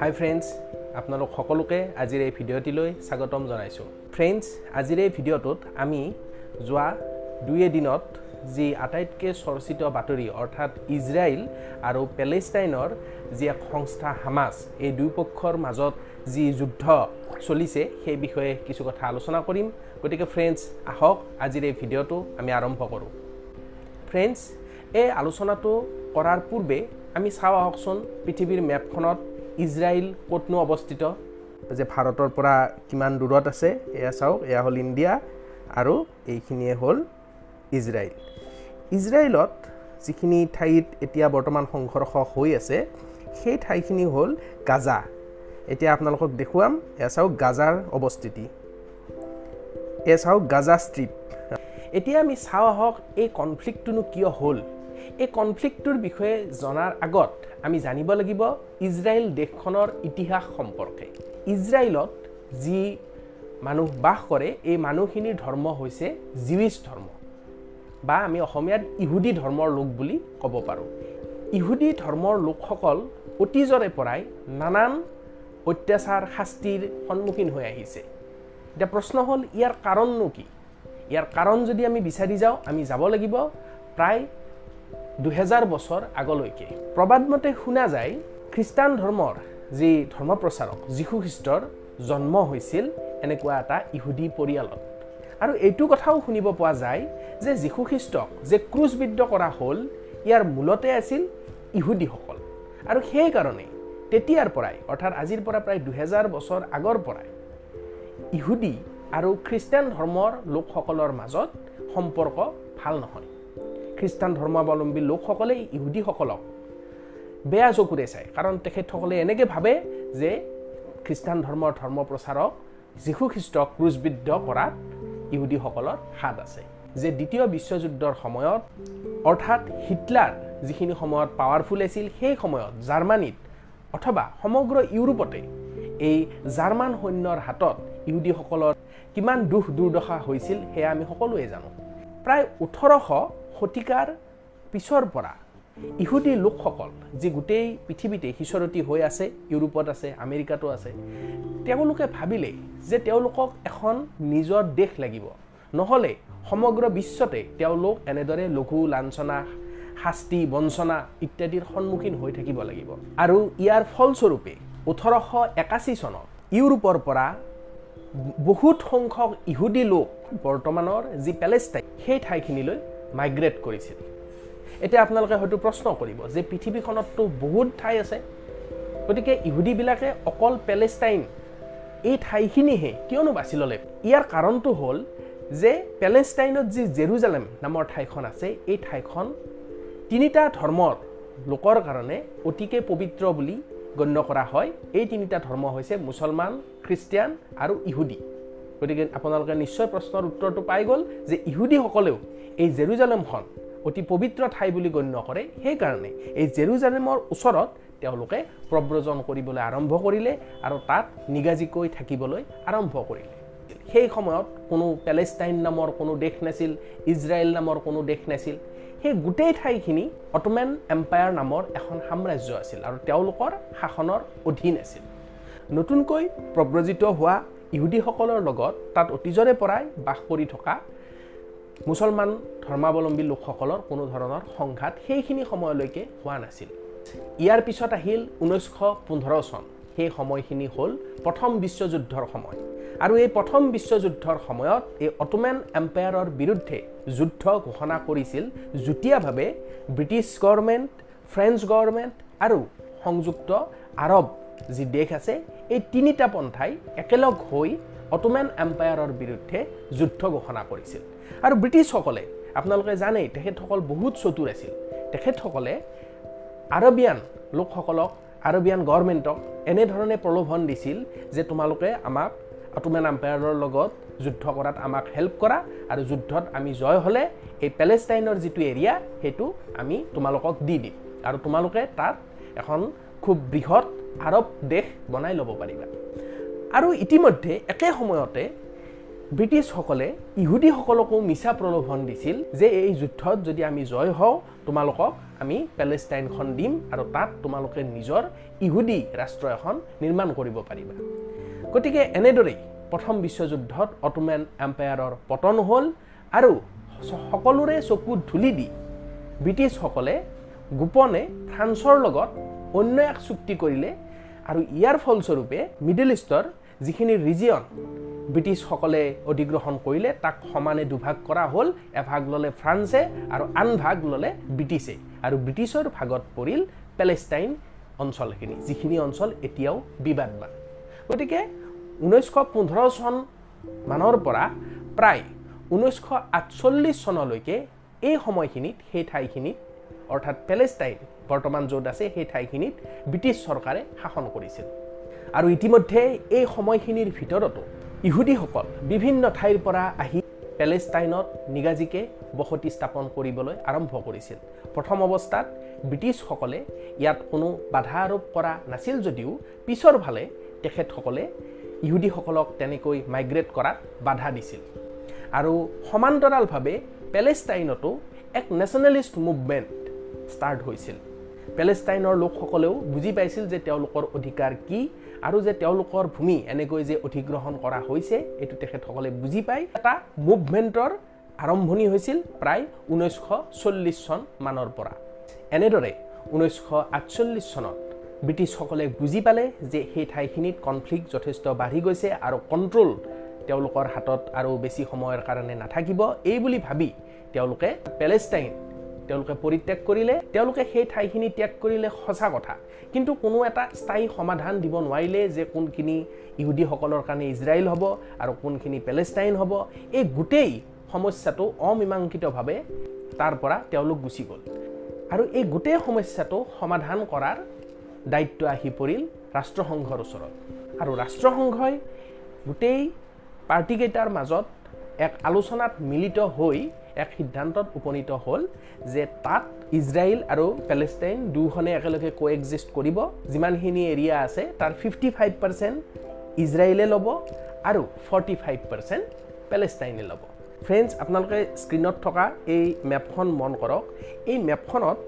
হাই friends আপোনালোক সকলোকে আজিৰ এই ভিডিঅ'টিলৈ স্বাগতম জনাইছোঁ। ফ্ৰেণ্ডছ আজিৰ এই ভিডিঅ'টোত আমি যোৱা দুই এদিনত যি আটাইতকৈ চৰ্চিত বাতৰি অৰ্থাৎ ইজৰাইল আৰু পেলেষ্টাইনৰ যি এক সংস্থা হামাছ এই দুয়োপক্ষৰ মাজত যি যুদ্ধ চলিছে সেই বিষয়ে কিছু কথা আলোচনা কৰিম। গতিকে ফ্ৰেণ্ডছ আহক আজিৰ এই ভিডিঅ'টো আমি আৰম্ভ কৰোঁ। ফ্ৰেণ্ডছ এই আলোচনাটো কৰাৰ পূৰ্বে আমি চাওঁ আহকচোন পৃথিৱীৰ মেপখনত ইজৰাইল ক'তনো অৱস্থিত যে ভাৰতৰ পৰা কিমান দূৰত আছে এয়া চাওক এয়া হ'ল ইণ্ডিয়া আৰু এইখিনিয়ে হ'ল ইজৰাইল। ইজৰাইলত যিখিনি ঠাইত এতিয়া বৰ্তমান সংঘৰ্ষ হৈ আছে সেই ঠাইখিনি হ'ল গাজা। এতিয়া আপোনালোকক দেখুৱাম এয়া চাওক গাজাৰ অৱস্থিতি। এয়া চাওক গাজা ষ্ট্ৰীপ এতিয়া আমি চাওঁ আহক এই কনফ্লিক্টটোনো কিয় হ'ল। এই কনফ্লিক্টটোৰ বিষয়ে জনাৰ আগত আমি জানিব লাগিব ইজৰাইল দেশখনৰ ইতিহাস সম্পৰ্কে। ইজৰাইলত যি মানুহ বাস কৰে এই মানুহখিনিৰ ধৰ্ম হৈছে জিউইছ ধৰ্ম। বা আমি অসমীয়াত ইহুদী ধৰ্মৰ লোক বুলি ক'ব পাৰোঁ। ইহুদী ধৰ্মৰ লোকসকল অতীজৰে পৰাই নানান অত্যাচাৰ শাস্তিৰ সন্মুখীন হৈ আহিছে। এতিয়া প্ৰশ্ন হ'ল ইয়াৰ কাৰণনো কি? ইয়াৰ কাৰণ যদি আমি বিচাৰি যাওঁ আমি যাব লাগিব প্ৰায় দুহেজাৰ বছৰ আগলৈকে। প্ৰবাদমতে শুনা যায় খ্ৰীষ্টান ধৰ্মৰ যি ধৰ্মপ্ৰচাৰক যীশুখ্ৰীষ্টৰ জন্ম হৈছিল এনেকুৱা এটা ইহুদী পৰিয়ালত। আৰু এইটো কথাও শুনিব পোৱা যায় যে যীশুখ্ৰীষ্টক যে ক্ৰুজবিদ্ধ কৰা হ'ল ইয়াৰ মূলতে আছিল ইহুদীসকল। আৰু সেইকাৰণে তেতিয়াৰ পৰাই অৰ্থাৎ আজিৰ পৰা প্ৰায় দুহেজাৰ বছৰ আগৰ পৰাই ইহুদী আৰু খ্ৰীষ্টান ধৰ্মৰ লোকসকলৰ মাজত সম্পৰ্ক ভাল নহয়। খ্ৰীষ্টান ধৰ্মাৱলম্বী লোকসকলে ইহুদীসকলক বেয়া চকুৰে চায়। কাৰণ তেখেতসকলে এনেকৈ ভাবে যে খ্ৰীষ্টান ধৰ্মৰ ধৰ্ম প্ৰচাৰক যীশুখ্ৰীষ্টক ক্ৰুজবিদ্ধ কৰাত ইহুদীসকলৰ হাত আছে। যে দ্বিতীয় বিশ্বযুদ্ধৰ সময়ত অৰ্থাৎ হিটলাৰ যিখিনি সময়ত পাৱাৰফুল আছিল সেই সময়ত জাৰ্মানীত অথবা সমগ্ৰ ইউৰোপতে এই জাৰ্মান সৈন্যৰ হাতত ইহুদীসকলৰ কিমান দুখ দুৰ্দশা হৈছিল সেয়া আমি সকলোৱে জানো। প্ৰায় ওঠৰশ শতিকাৰ পিছৰ পৰা ইহুদী লোকসকল যি গোটেই পৃথিৱীতে সিঁচৰতি হৈ আছে ইউৰোপত আছে আমেৰিকাতো আছে তেওঁলোকে ভাবিলে যে তেওঁলোকক এখন নিজৰ দেশ লাগিব। নহ'লে সমগ্ৰ বিশ্বতে তেওঁলোক এনেদৰে লঘু লাঞ্ছনা শাস্তি বঞ্চনা ইত্যাদিৰ সন্মুখীন হৈ থাকিব লাগিব। আৰু ইয়াৰ ফলস্বৰূপে ওঠৰশ একাশী চনত ইউৰোপৰ পৰা বহুত সংখ্যক ইহুদী লোক বৰ্তমানৰ যি পেলেষ্টাইন সেই ঠাইখিনিলৈ মাইগ্ৰেট কৰিছিল। এতিয়া আপোনালোকে হয়তো প্ৰশ্ন কৰিব যে পৃথিৱীখনততো বহুত ঠাই আছে গতিকে ইহুদীবিলাকে অকল পেলেষ্টাইন এই ঠাইখিনিহে কিয়নো বাছি ল'লে। ইয়াৰ কাৰণটো হ'ল যে পেলেষ্টাইনত যি জেৰুজালেম নামৰ ঠাইখন আছে এই ঠাইখন তিনিটা ধৰ্মৰ লোকৰ কাৰণে অতিকে পবিত্ৰ বুলি গণ্য কৰা হয়। এই তিনিটা ধৰ্ম হৈছে মুছলমান খ্ৰীষ্টিয়ান আৰু ইহুদী। গতিকে আপোনালোকে নিশ্চয় প্ৰশ্নৰ উত্তৰটো পাই গ'ল যে ইহুদীসকলেও এই জেৰুজালেমখন অতি পবিত্ৰ ঠাই বুলি গণ্য কৰে। সেইকাৰণে এই জেৰুজালেমৰ ওচৰত তেওঁলোকে প্ৰব্ৰজন কৰিবলৈ আৰম্ভ কৰিলে আৰু তাত নিগাজিকৈ থাকিবলৈ আৰম্ভ কৰিলে। সেই সময়ত কোনো পেলেষ্টাইন নামৰ কোনো দেশ নাছিল ইজৰাইল নামৰ কোনো দেশ নাছিল। সেই গোটেই ঠাইখিনি অট'মেন এম্পায়াৰ নামৰ এখন সাম্ৰাজ্য আছিল আৰু তেওঁলোকৰ শাসনৰ অধীন আছিল। নতুনকৈ প্ৰব্ৰজিত হোৱা ইহুদীসকলৰ লগত তাত অতীজৰে পৰাই বাস কৰি থকা মুছলমান ধৰ্মাৱলম্বী লোকসকলৰ কোনো ধৰণৰ সংঘাত সেইখিনি সময়লৈকে হোৱা নাছিল। ইয়াৰ পিছত আহিল ঊনৈছশ পোন্ধৰ চন। সেই সময়খিনি হ'ল প্ৰথম বিশ্বযুদ্ধৰ সময়। আৰু এই প্ৰথম বিশ্বযুদ্ধৰ সময়ত এই অটোমেন এম্পায়াৰৰ বিৰুদ্ধে যুদ্ধ ঘোষণা কৰিছিল যুটীয়াভাৱে ব্ৰিটিছ গভৰ্ণমেণ্ট ফ্ৰেঞ্চ গভৰ্ণমেণ্ট আৰু সংযুক্ত আৰৱ যি দেশ আছে এই তিনিটা পন্থাই একেলগ হৈ অটোমেন এম্পায়াৰৰ বিৰুদ্ধে যুদ্ধ ঘোষণা কৰিছিল। আৰু ব্ৰিটিছসকলে আপোনালোকে জানেই তেখেতসকল বহুত চতুৰ আছিল। তেখেতসকলে আৰবিয়ান লোকসকলক আৰবিয়ান গভৰ্ণমেণ্টক এনেধৰণে প্ৰলোভন দিছিল যে তোমালোকে আমাক অটোমেন এম্পায়াৰৰ লগত যুদ্ধ কৰাত আমাক হেল্প কৰা আৰু যুদ্ধত আমি জয় হ'লে এই পেলেষ্টাইনৰ যিটো এৰিয়া সেইটো আমি তোমালোকক দি দিম। আৰু তোমালোকে তাত এখন খুব বৃহৎ আৰৱ দেশ বনাই ল'ব পাৰিবা। আৰু ইতিমধ্যে একে সময়তে ব্ৰিটিছসকলে ইহুদীসকলকো মিছা প্ৰলোভন দিছিল যে এই যুদ্ধত যদি আমি জয় হওঁ তোমালোকক আমি পেলেষ্টাইনখন দিম আৰু তাত তোমালোকে নিজৰ ইহুদী ৰাষ্ট্ৰ এখন নিৰ্মাণ কৰিব পাৰিবা। গতিকে এনেদৰেই প্ৰথম বিশ্বযুদ্ধত অটোমেন এম্পায়াৰৰ পতন হ'ল আৰু সকলোৰে চকুত ধূলি দি ব্ৰিটিছসকলে গোপনে ফ্ৰান্সৰ লগত অন্য এক চুক্তি কৰিলে আৰু ইয়াৰ ফলস্বৰূপে মিডল ইষ্টৰ যিখিনি ৰিজিয়ন ব্ৰিটিছসকলে অধিগ্ৰহণ কৰিলে তাক সমানে দুভাগ কৰা হ'ল এভাগ ল'লে ফ্ৰান্সে আৰু আন ভাগ ল'লে ব্ৰিটিছে। আৰু ব্ৰিটিছৰ ভাগত পৰিল পেলেষ্টাইন অঞ্চলখিনি যিখিনি অঞ্চল এতিয়াও বিবাদবান গতিকে ঊনৈছশ পোন্ধৰ চন মানৰ পৰা প্ৰায় ঊনৈছশ আঠচল্লিছ চনলৈকে এই সময়খিনিত সেই ঠাইখিনিত অৰ্থাৎ পেলেষ্টাইন বৰ্তমান য'ত আছে সেই ঠাইখিনিত ব্ৰিটিছ চৰকাৰে শাসন কৰিছিল। আৰু ইতিমধ্যে এই সময়খিনিৰ ভিতৰতো ইহুদীসকল বিভিন্ন ঠাইৰ পৰা আহি পেলেষ্টাইনত নিগাজিকে বসতি স্থাপন কৰিবলৈ আৰম্ভ কৰিছিল। প্ৰথম অৱস্থাত ব্ৰিটিছসকলে ইয়াত কোনো বাধা আৰোপ কৰা নাছিল যদিও পিছৰ ফালে তেখেতসকলে ইহুদীসকলক তেনেকৈ মাইগ্ৰেট কৰাত বাধা দিছিল। আৰু সমান্তৰালভাৱে পেলেষ্টাইনতো এক নেশ্যনেলিষ্ট মুভমেণ্ট ষ্টাৰ্ট হৈছিল। পেলেষ্টাইনৰ লোকসকলেও বুজি পাইছিল যে তেওঁলোকৰ অধিকাৰ কি আৰু যে তেওঁলোকৰ ভূমি এনেকৈ যে অধিগ্ৰহণ কৰা হৈছে এইটো তেখেতসকলে বুজি পাই। এটা মুভমেণ্টৰ আৰম্ভণি হৈছিল প্ৰায় ঊনৈছশ চল্লিছ চন মানৰ পৰা। এনেদৰে ঊনৈছশ আঠচল্লিছ চনত ব্ৰিটিছসকলে বুজি পালে যে সেই ঠাইখিনিত কনফ্লিক্ট যথেষ্ট বাঢ়ি গৈছে আৰু কণ্ট্ৰল তেওঁলোকৰ হাতত আৰু বেছি সময়ৰ কাৰণে নাথাকিব। এই বুলি ভাবি তেওঁলোকে পেলেষ্টাইন তেওঁলোকে পৰিত্যাগ কৰিলে তেওঁলোকে সেই ঠাইখিনি ত্যাগ কৰিলে সঁচা কথা। কিন্তু কোনো এটা স্থায়ী সমাধান দিব নোৱাৰিলে যে কোনখিনি ইহুদীসকলৰ কাৰণে ইজৰাইল হ'ব আৰু কোনখিনি পেলেষ্টাইন হ'ব এই গোটেই সমস্যাটো অমীমাংসিতভাৱে তাৰ পৰা তেওঁলোক গুচি গ'ল। আৰু এই গোটেই সমস্যাটো সমাধান কৰাৰ দায়িত্ব আহি পৰিল ৰাষ্ট্ৰসংঘৰ ওচৰত। আৰু ৰাষ্ট্ৰসংঘই গোটেই পাৰ্টিকেইটাৰ মাজত এক আলোচনাত মিলিত হৈ এক সিদ্ধান্তত উপনীত হ'ল যে তাত ইজৰাইল আৰু পেলেষ্টাইন দুয়োখনে একেলগে কো এক্সিষ্ট কৰিব। যিমানখিনি এৰিয়া আছে তাৰ ফিফটি ফাইভ পাৰ্চেণ্ট ইজৰাইলে ল'ব আৰু ফৰ্টি ফাইভ পাৰ্চেণ্ট পেলেষ্টাইনে ল'ব। ফ্ৰেণ্ডছ আপোনালোকে স্ক্ৰীণত থকা এই মেপখন মন কৰক। এই মেপখনত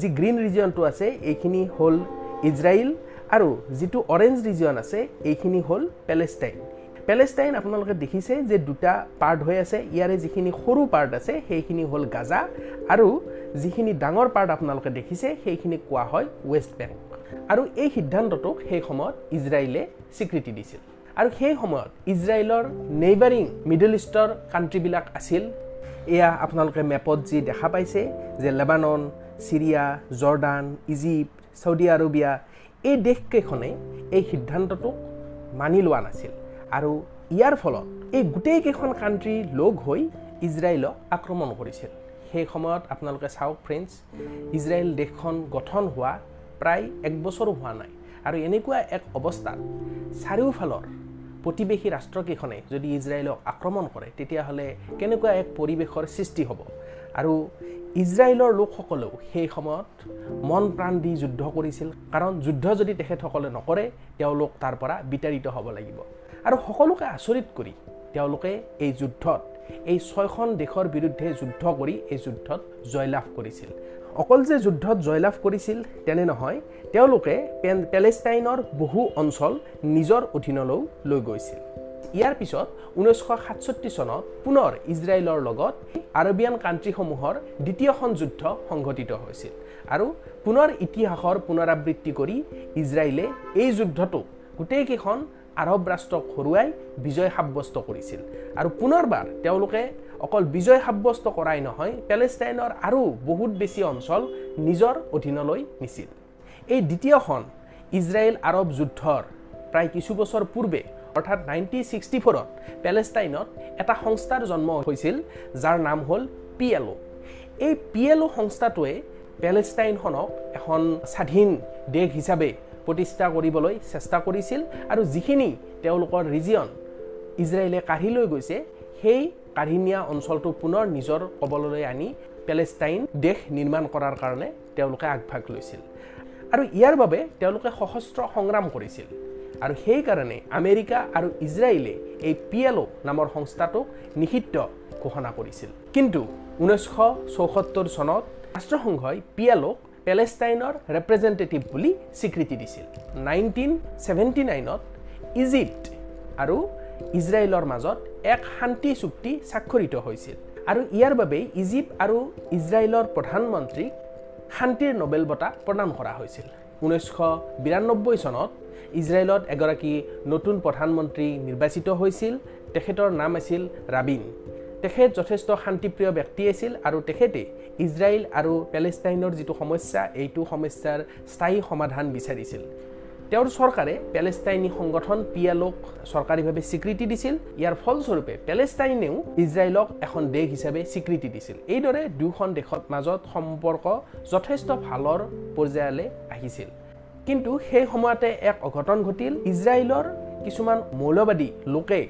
যি গ্ৰীণ ৰিজিয়নটো আছে এইখিনি হ'ল ইজৰাইল আৰু যিটো অৰেঞ্জ ৰিজিয়ন আছে এইখিনি হ'ল পেলেষ্টাইন। পেলেষ্টাইন আপোনালোকে দেখিছে যে দুটা পাৰ্ট হৈ আছে। ইয়াৰে যিখিনি সৰু পাৰ্ট আছে সেইখিনি হ'ল গাজা আৰু যিখিনি ডাঙৰ পাৰ্ট আপোনালোকে দেখিছে সেইখিনি কোৱা হয় ৱেষ্ট বেংক। আৰু এই সিদ্ধান্তটোক সেই সময়ত ইজৰাইলে স্বীকৃতি দিছিল। আৰু সেই সময়ত ইজৰাইলৰ নেইবাৰিং মিডল ইষ্টৰ কাণ্ট্ৰিবিলাক আছিল। এয়া আপোনালোকে মেপত যি দেখা পাইছে যে Lebanon Syria Jordan Egypt Saudi Arabia এই দেশকেইখনে এই সিদ্ধান্তটোক মানি লোৱা নাছিল। আৰু ইয়াৰ ফলত এই গোটেইকেইখন কাণ্ট্ৰি লগ হৈ ইজৰাইলক আক্ৰমণ কৰিছিল। সেই সময়ত আপোনালোকে চাওক ফ্ৰেণ্ডছ ইজৰাইল দেশখন গঠন হোৱা প্ৰায় এক বছৰো হোৱা নাই। আৰু এনেকুৱা এক অৱস্থাত চাৰিওফালৰ প্ৰতিবেশী ৰাষ্ট্ৰকেইখনে যদি ইজৰাইলক আক্ৰমণ কৰে তেতিয়াহ'লে কেনেকুৱা এক পৰিৱেশৰ সৃষ্টি হ'ব? আৰু ইজৰাইলৰ লোকসকলেও সেই সময়ত মন প্ৰাণ দি যুদ্ধ কৰিছিল। কাৰণ যুদ্ধ যদি তেখেতসকলে নকৰে তেওঁলোক তাৰ পৰা বিতাড়িত হ'ব লাগিব। আৰু সকলোকে আচৰিত কৰি তেওঁলোকে এই যুদ্ধত এই ছয়খন দেশৰ বিৰুদ্ধে যুদ্ধ কৰি এই যুদ্ধত জয়লাভ কৰিছিল। অকল যে যুদ্ধত জয়লাভ কৰিছিল তেনে নহয় তেওঁলোকে পেন পেলেষ্টাইনৰ বহু অঞ্চল নিজৰ অধীনলৈও লৈ গৈছিল। ইয়াৰ পিছত ঊনৈছশ সাতষষ্ঠি চনত পুনৰ ইজৰাইলৰ লগত আৰবিয়ান কাণ্ট্ৰিসমূহৰ দ্বিতীয়খন যুদ্ধ সংঘটিত হৈছিল আৰু পুনৰ ইতিহাসৰ পুনৰাবৃত্তি কৰি ইজৰাইলে এই যুদ্ধটো গোটেইকেইখন আৰৱ ৰাষ্ট্ৰক হৰুৱাই বিজয় সাব্যস্ত কৰিছিল। আৰু পুনৰবাৰ তেওঁলোকে অকল বিজয় সাব্যস্ত কৰাই নহয় পেলেষ্টাইনৰ আৰু বহুত বেছি অঞ্চল নিজৰ অধীনলৈ নিছিল। এই দ্বিতীয়খন ইজৰাইল আৰৱ যুদ্ধৰ প্ৰায় কিছু বছৰ পূৰ্বে অৰ্থাৎ নাইনটিন ছিক্সটি ফ'ৰত পেলেষ্টাইনত এটা সংস্থাৰ জন্ম হৈছিল যাৰ নাম হ'ল পি এল অ' এই পি এল অ' সংস্থাটোৱে পেলেষ্টাইনখনক এখন স্বাধীন দেশ হিচাপে প্ৰতিষ্ঠা কৰিবলৈ চেষ্টা কৰিছিল আৰু যিখিনি তেওঁলোকৰ ৰিজিয়ন ইজৰাইলে কাঢ়ি লৈ গৈছে সেই কাঢ়ি নিয়া অঞ্চলটো পুনৰ নিজৰ কবললৈ আনি পেলেষ্টাইন দেশ নিৰ্মাণ কৰাৰ কাৰণে তেওঁলোকে আগভাগ লৈছিল। আৰু ইয়াৰ বাবে তেওঁলোকে সশস্ত্ৰ সংগ্ৰাম কৰিছিল। আৰু সেইকাৰণে আমেৰিকা আৰু ইজৰাইলে এই পি এল অ' নামৰ সংস্থাটোক নিষিদ্ধ ঘোষণা কৰিছিল। কিন্তু ঊনৈছশ চৌসত্তৰ চনত ৰাষ্ট্ৰসংঘই পি এলক পেলেষ্টাইনৰ ৰেপ্ৰেজেণ্টেটিভ বুলি স্বীকৃতি দিছিল। নাইনটিন ছেভেণ্টি নাইনত ইজিপ্ত আৰু ইজৰাইলৰ মাজত এক শান্তি চুক্তি স্বাক্ষৰিত হৈছিল। আৰু ইয়াৰ বাবেই ইজিপ্ত আৰু ইজৰাইলৰ প্ৰধানমন্ত্ৰীক শান্তিৰ নবেল বঁটা প্ৰদান কৰা হৈছিল। ঊনৈছশ বিৰান্নব্বৈ চনত ইজৰাইলত এগৰাকী নতুন প্ৰধানমন্ত্ৰী নিৰ্বাচিত হৈছিল। তেখেতৰ নাম আছিল ৰাবিন। তেখেত যথেষ্ট শান্তিপ্ৰিয় ব্যক্তি আছিল আৰু তেখেতে ইজৰাইল আৰু পেলেষ্টাইনৰ যিটো সমস্যা এইটো সমস্যাৰ স্থায়ী সমাধান বিচাৰিছিল। তেওঁৰ চৰকাৰে পেলেষ্টাইনী সংগঠন পি এলক চৰকাৰীভাৱে স্বীকৃতি দিছিল। ইয়াৰ ফলস্বৰূপে পেলেষ্টাইনেও ইজৰাইলক এখন দেশ হিচাপে স্বীকৃতি দিছিল। এইদৰে দুয়োখন দেশৰ মাজত সম্পৰ্ক যথেষ্ট ভালৰ পৰ্যায়লৈ আহিছিল। কিন্তু সেই সময়তে এক অঘটন ঘটিল। ইজৰাইলৰ কিছুমান মৌলবাদী লোকে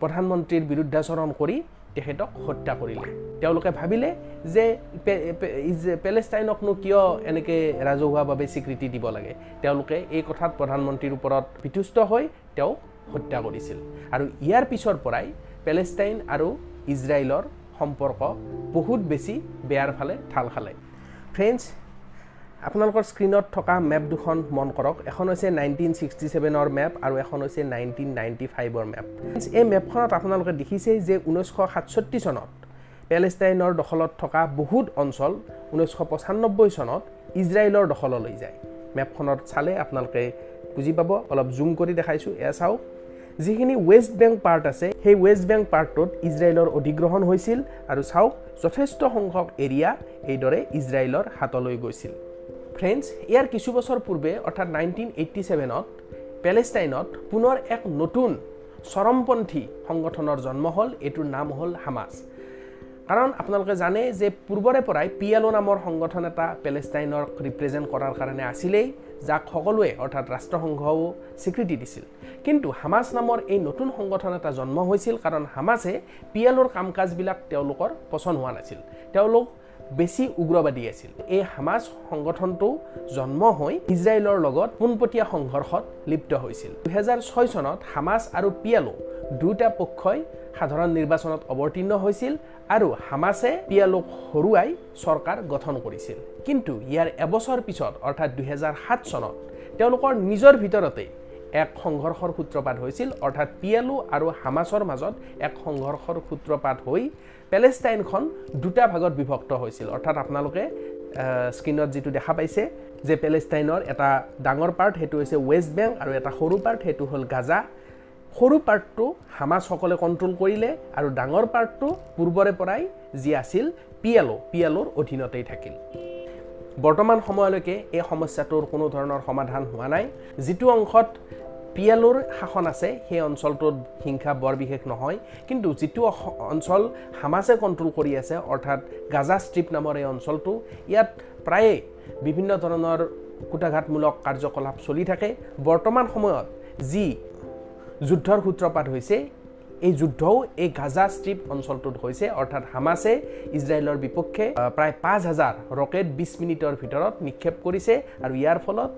প্ৰধানমন্ত্ৰীৰ বিৰুদ্ধাচৰণ কৰি তেখেতক হত্যা কৰিলে। তেওঁলোকে ভাবিলে যে পেলেষ্টাইনকনো কিয় এনেকৈ ৰাজহুৱাভাৱে স্বীকৃতি দিব লাগে। তেওঁলোকে এই কথাত প্ৰধানমন্ত্ৰীৰ ওপৰত বিতুষ্ট হৈ তেওঁক হত্যা কৰিছিল। আৰু ইয়াৰ পিছৰ পৰাই পেলেষ্টাইন আৰু ইজৰাইলৰ সম্পৰ্ক বহুত বেছি বেয়াৰ ফালে ঢাল খালে। ফ্ৰেণ্ডছ আপোনালোকৰ স্ক্ৰীণত থকা মেপ দুখন মন কৰক। এখন হৈছে নাইনটিন ছিক্সটি ছেভেনৰ মেপ আৰু এখন হৈছে নাইনটিন নাইণ্টি ফাইভৰ মেপ এই মেপখনত আপোনালোকে দেখিছেই যে ঊনৈছশ সাতষষ্ঠি চনত পেলেষ্টাইনৰ দখলত থকা বহুত অঞ্চল ঊনৈছশ পঁচান্নব্বৈ চনত ইজৰাইলৰ দখললৈ যায়। মেপখনত চালে আপোনালোকে বুজি পাব অলপ জুম কৰি দেখাইছোঁ এয়া চাওক। যিখিনি ৱেষ্ট বেংক পাৰ্ট আছে সেই ৱেষ্ট বেংক পাৰ্টটোত ইজৰাইলৰ অধিগ্ৰহণ হৈছিল আৰু চাওক যথেষ্ট সংখ্যক এৰিয়া এইদৰে ইজৰাইলৰ হাতলৈ গৈছিল। ফ্ৰেণ্ডছ ইয়াৰ কিছু বছৰ পূৰ্বে অৰ্থাৎ নাইনটিন এইট্টি ছেভেনত পেলেষ্টাইনত পুনৰ এক নতুন চৰমপন্থী সংগঠনৰ জন্ম হ'ল এইটোৰ নাম হ'ল হামাছ। কাৰণ আপোনালোকে জানে যে পূৰ্বৰে পৰাই পি এল অ' নামৰ সংগঠন এটা পেলেষ্টাইনক ৰিপ্ৰেজেণ্ট কৰাৰ কাৰণে আছিলেই যাক সকলোৱে অৰ্থাৎ ৰাষ্ট্ৰসংঘও স্বীকৃতি দিছিল। কিন্তু হামাছ নামৰ এই নতুন সংগঠন এটা জন্ম হৈছিল কাৰণ হামাছে পি এল অ'ৰ কাম কাজবিলাক তেওঁলোকৰ পচন্দ হোৱা নাছিল। তেওঁলোক বেছি উগ্ৰবাদী আছিল। এই হামাজ সংগঠনটো জন্ম হৈ ইজৰাইলৰ লগত পোনপটীয়া সংঘৰ্ষত লিপ্ত হৈছিল। দুহেজাৰ ছয় চনত হামাজ আৰু পিয়ালো দুয়োটা পক্ষই সাধাৰণ নিৰ্বাচনত অৱতীৰ্ণ হৈছিল আৰু হামাছে পিয়ালোক হৰুৱাই চৰকাৰ গঠন কৰিছিল। কিন্তু ইয়াৰ এবছৰ পিছত অৰ্থাৎ দুহেজাৰ সাত চনত তেওঁলোকৰ নিজৰ ভিতৰতেই এক সংঘৰ্ষৰ সূত্ৰপাত হৈছিল। অৰ্থাৎ পিয়ালো আৰু হামাছৰ মাজত এক সংঘৰ্ষৰ সূত্ৰপাত হৈ পেলেষ্টাইনখন দুটা ভাগত বিভক্ত হৈছিল। অৰ্থাৎ আপোনালোকে স্ক্ৰীণত যিটো দেখা পাইছে যে পেলেষ্টাইনৰ এটা ডাঙৰ পাৰ্ট সেইটো হৈছে ৱেষ্ট বেংক আৰু এটা সৰু পাৰ্ট সেইটো হ'ল গাজা। সৰু পাৰ্টটো হামাছসকলে কণ্ট্ৰল কৰিলে আৰু ডাঙৰ পাৰ্টটো পূৰ্বৰে পৰাই যি আছিল P L O' P L অ'ৰ অধীনতেই থাকিল। বৰ্তমান সময়লৈকে এই সমস্যাটোৰ কোনো ধৰণৰ সমাধান হোৱা নাই। যিটো অংশত পি এল অ'ৰ শাসন আছে সেই অঞ্চলটোত হিংসা বৰ বিশেষ নহয়। কিন্তু যিটো অঞ্চল হামাছে কণ্ট্ৰল কৰি আছে অৰ্থাৎ গাজা ষ্ট্ৰিপ নামৰ এই অঞ্চলটো ইয়াত প্ৰায়ে বিভিন্ন ধৰণৰ কুটাঘাতমূলক কাৰ্যকলাপ চলি থাকে। বৰ্তমান সময়ত যি যুদ্ধৰ সূত্ৰপাত হৈছে এই যুদ্ধও এই গাজা ষ্ট্ৰিপ অঞ্চলটোত হৈছে অৰ্থাৎ হামাছে ইজৰাইলৰ বিপক্ষে প্ৰায় পাঁচ হাজাৰ ৰকেট বিছ মিনিটৰ ভিতৰত নিক্ষেপ কৰিছে আৰু ইয়াৰ ফলত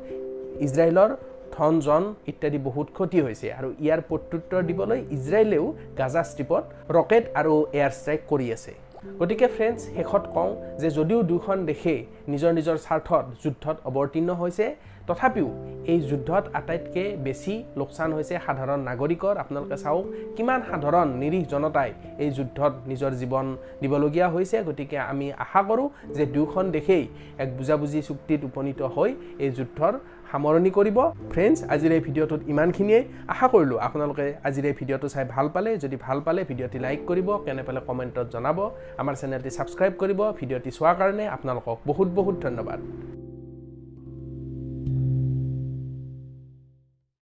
ইজৰাইলৰ ধন জন ইত্যাদি বহুত ক্ষতি হৈছে আৰু ইয়াৰ প্ৰত্যুত্তৰ দিবলৈ ইজৰাইলেও গাজা ষ্ট্ৰিপত ৰকেট আৰু এয়াৰ ষ্ট্ৰাইক কৰি আছে। গতিকে ফ্ৰেণ্ডছ শেষত কওঁ যে যদিও দুখন দেশেই নিজৰ নিজৰ স্বাৰ্থত যুদ্ধত অৱতীৰ্ণ হৈছে তথাপিও এই যুদ্ধত আটাইতকৈ বেছি লোকচান হৈছে সাধাৰণ নাগৰিকৰ। আপোনালোকে চাওক কিমান সাধাৰণ নিৰীহ জনতাই এই যুদ্ধত নিজৰ জীৱন দিবলগীয়া হৈছে। গতিকে আমি আশা কৰোঁ যে দুয়োখন দেশেই এক বুজাবুজি চুক্তিত উপনীত হৈ এই যুদ্ধৰ সামৰণি কৰিব। ফ্ৰেণ্ডছ আজিৰ এই ভিডিঅ'টোত ইমানখিনিয়ে। আশা কৰিলোঁ আপোনালোকে আজিৰ এই ভিডিঅ'টো চাই ভাল পালে। যদি ভাল পালে ভিডিঅ'টি লাইক কৰিব কেনে পালে কমেণ্টত জনাব। আমাৰ চেনেলটি ছাবস্ক্ৰাইব কৰিব ভিডিঅ'টি চোৱাৰ কাৰণে আপোনালোকক বহুত বহুত ধন্যবাদ।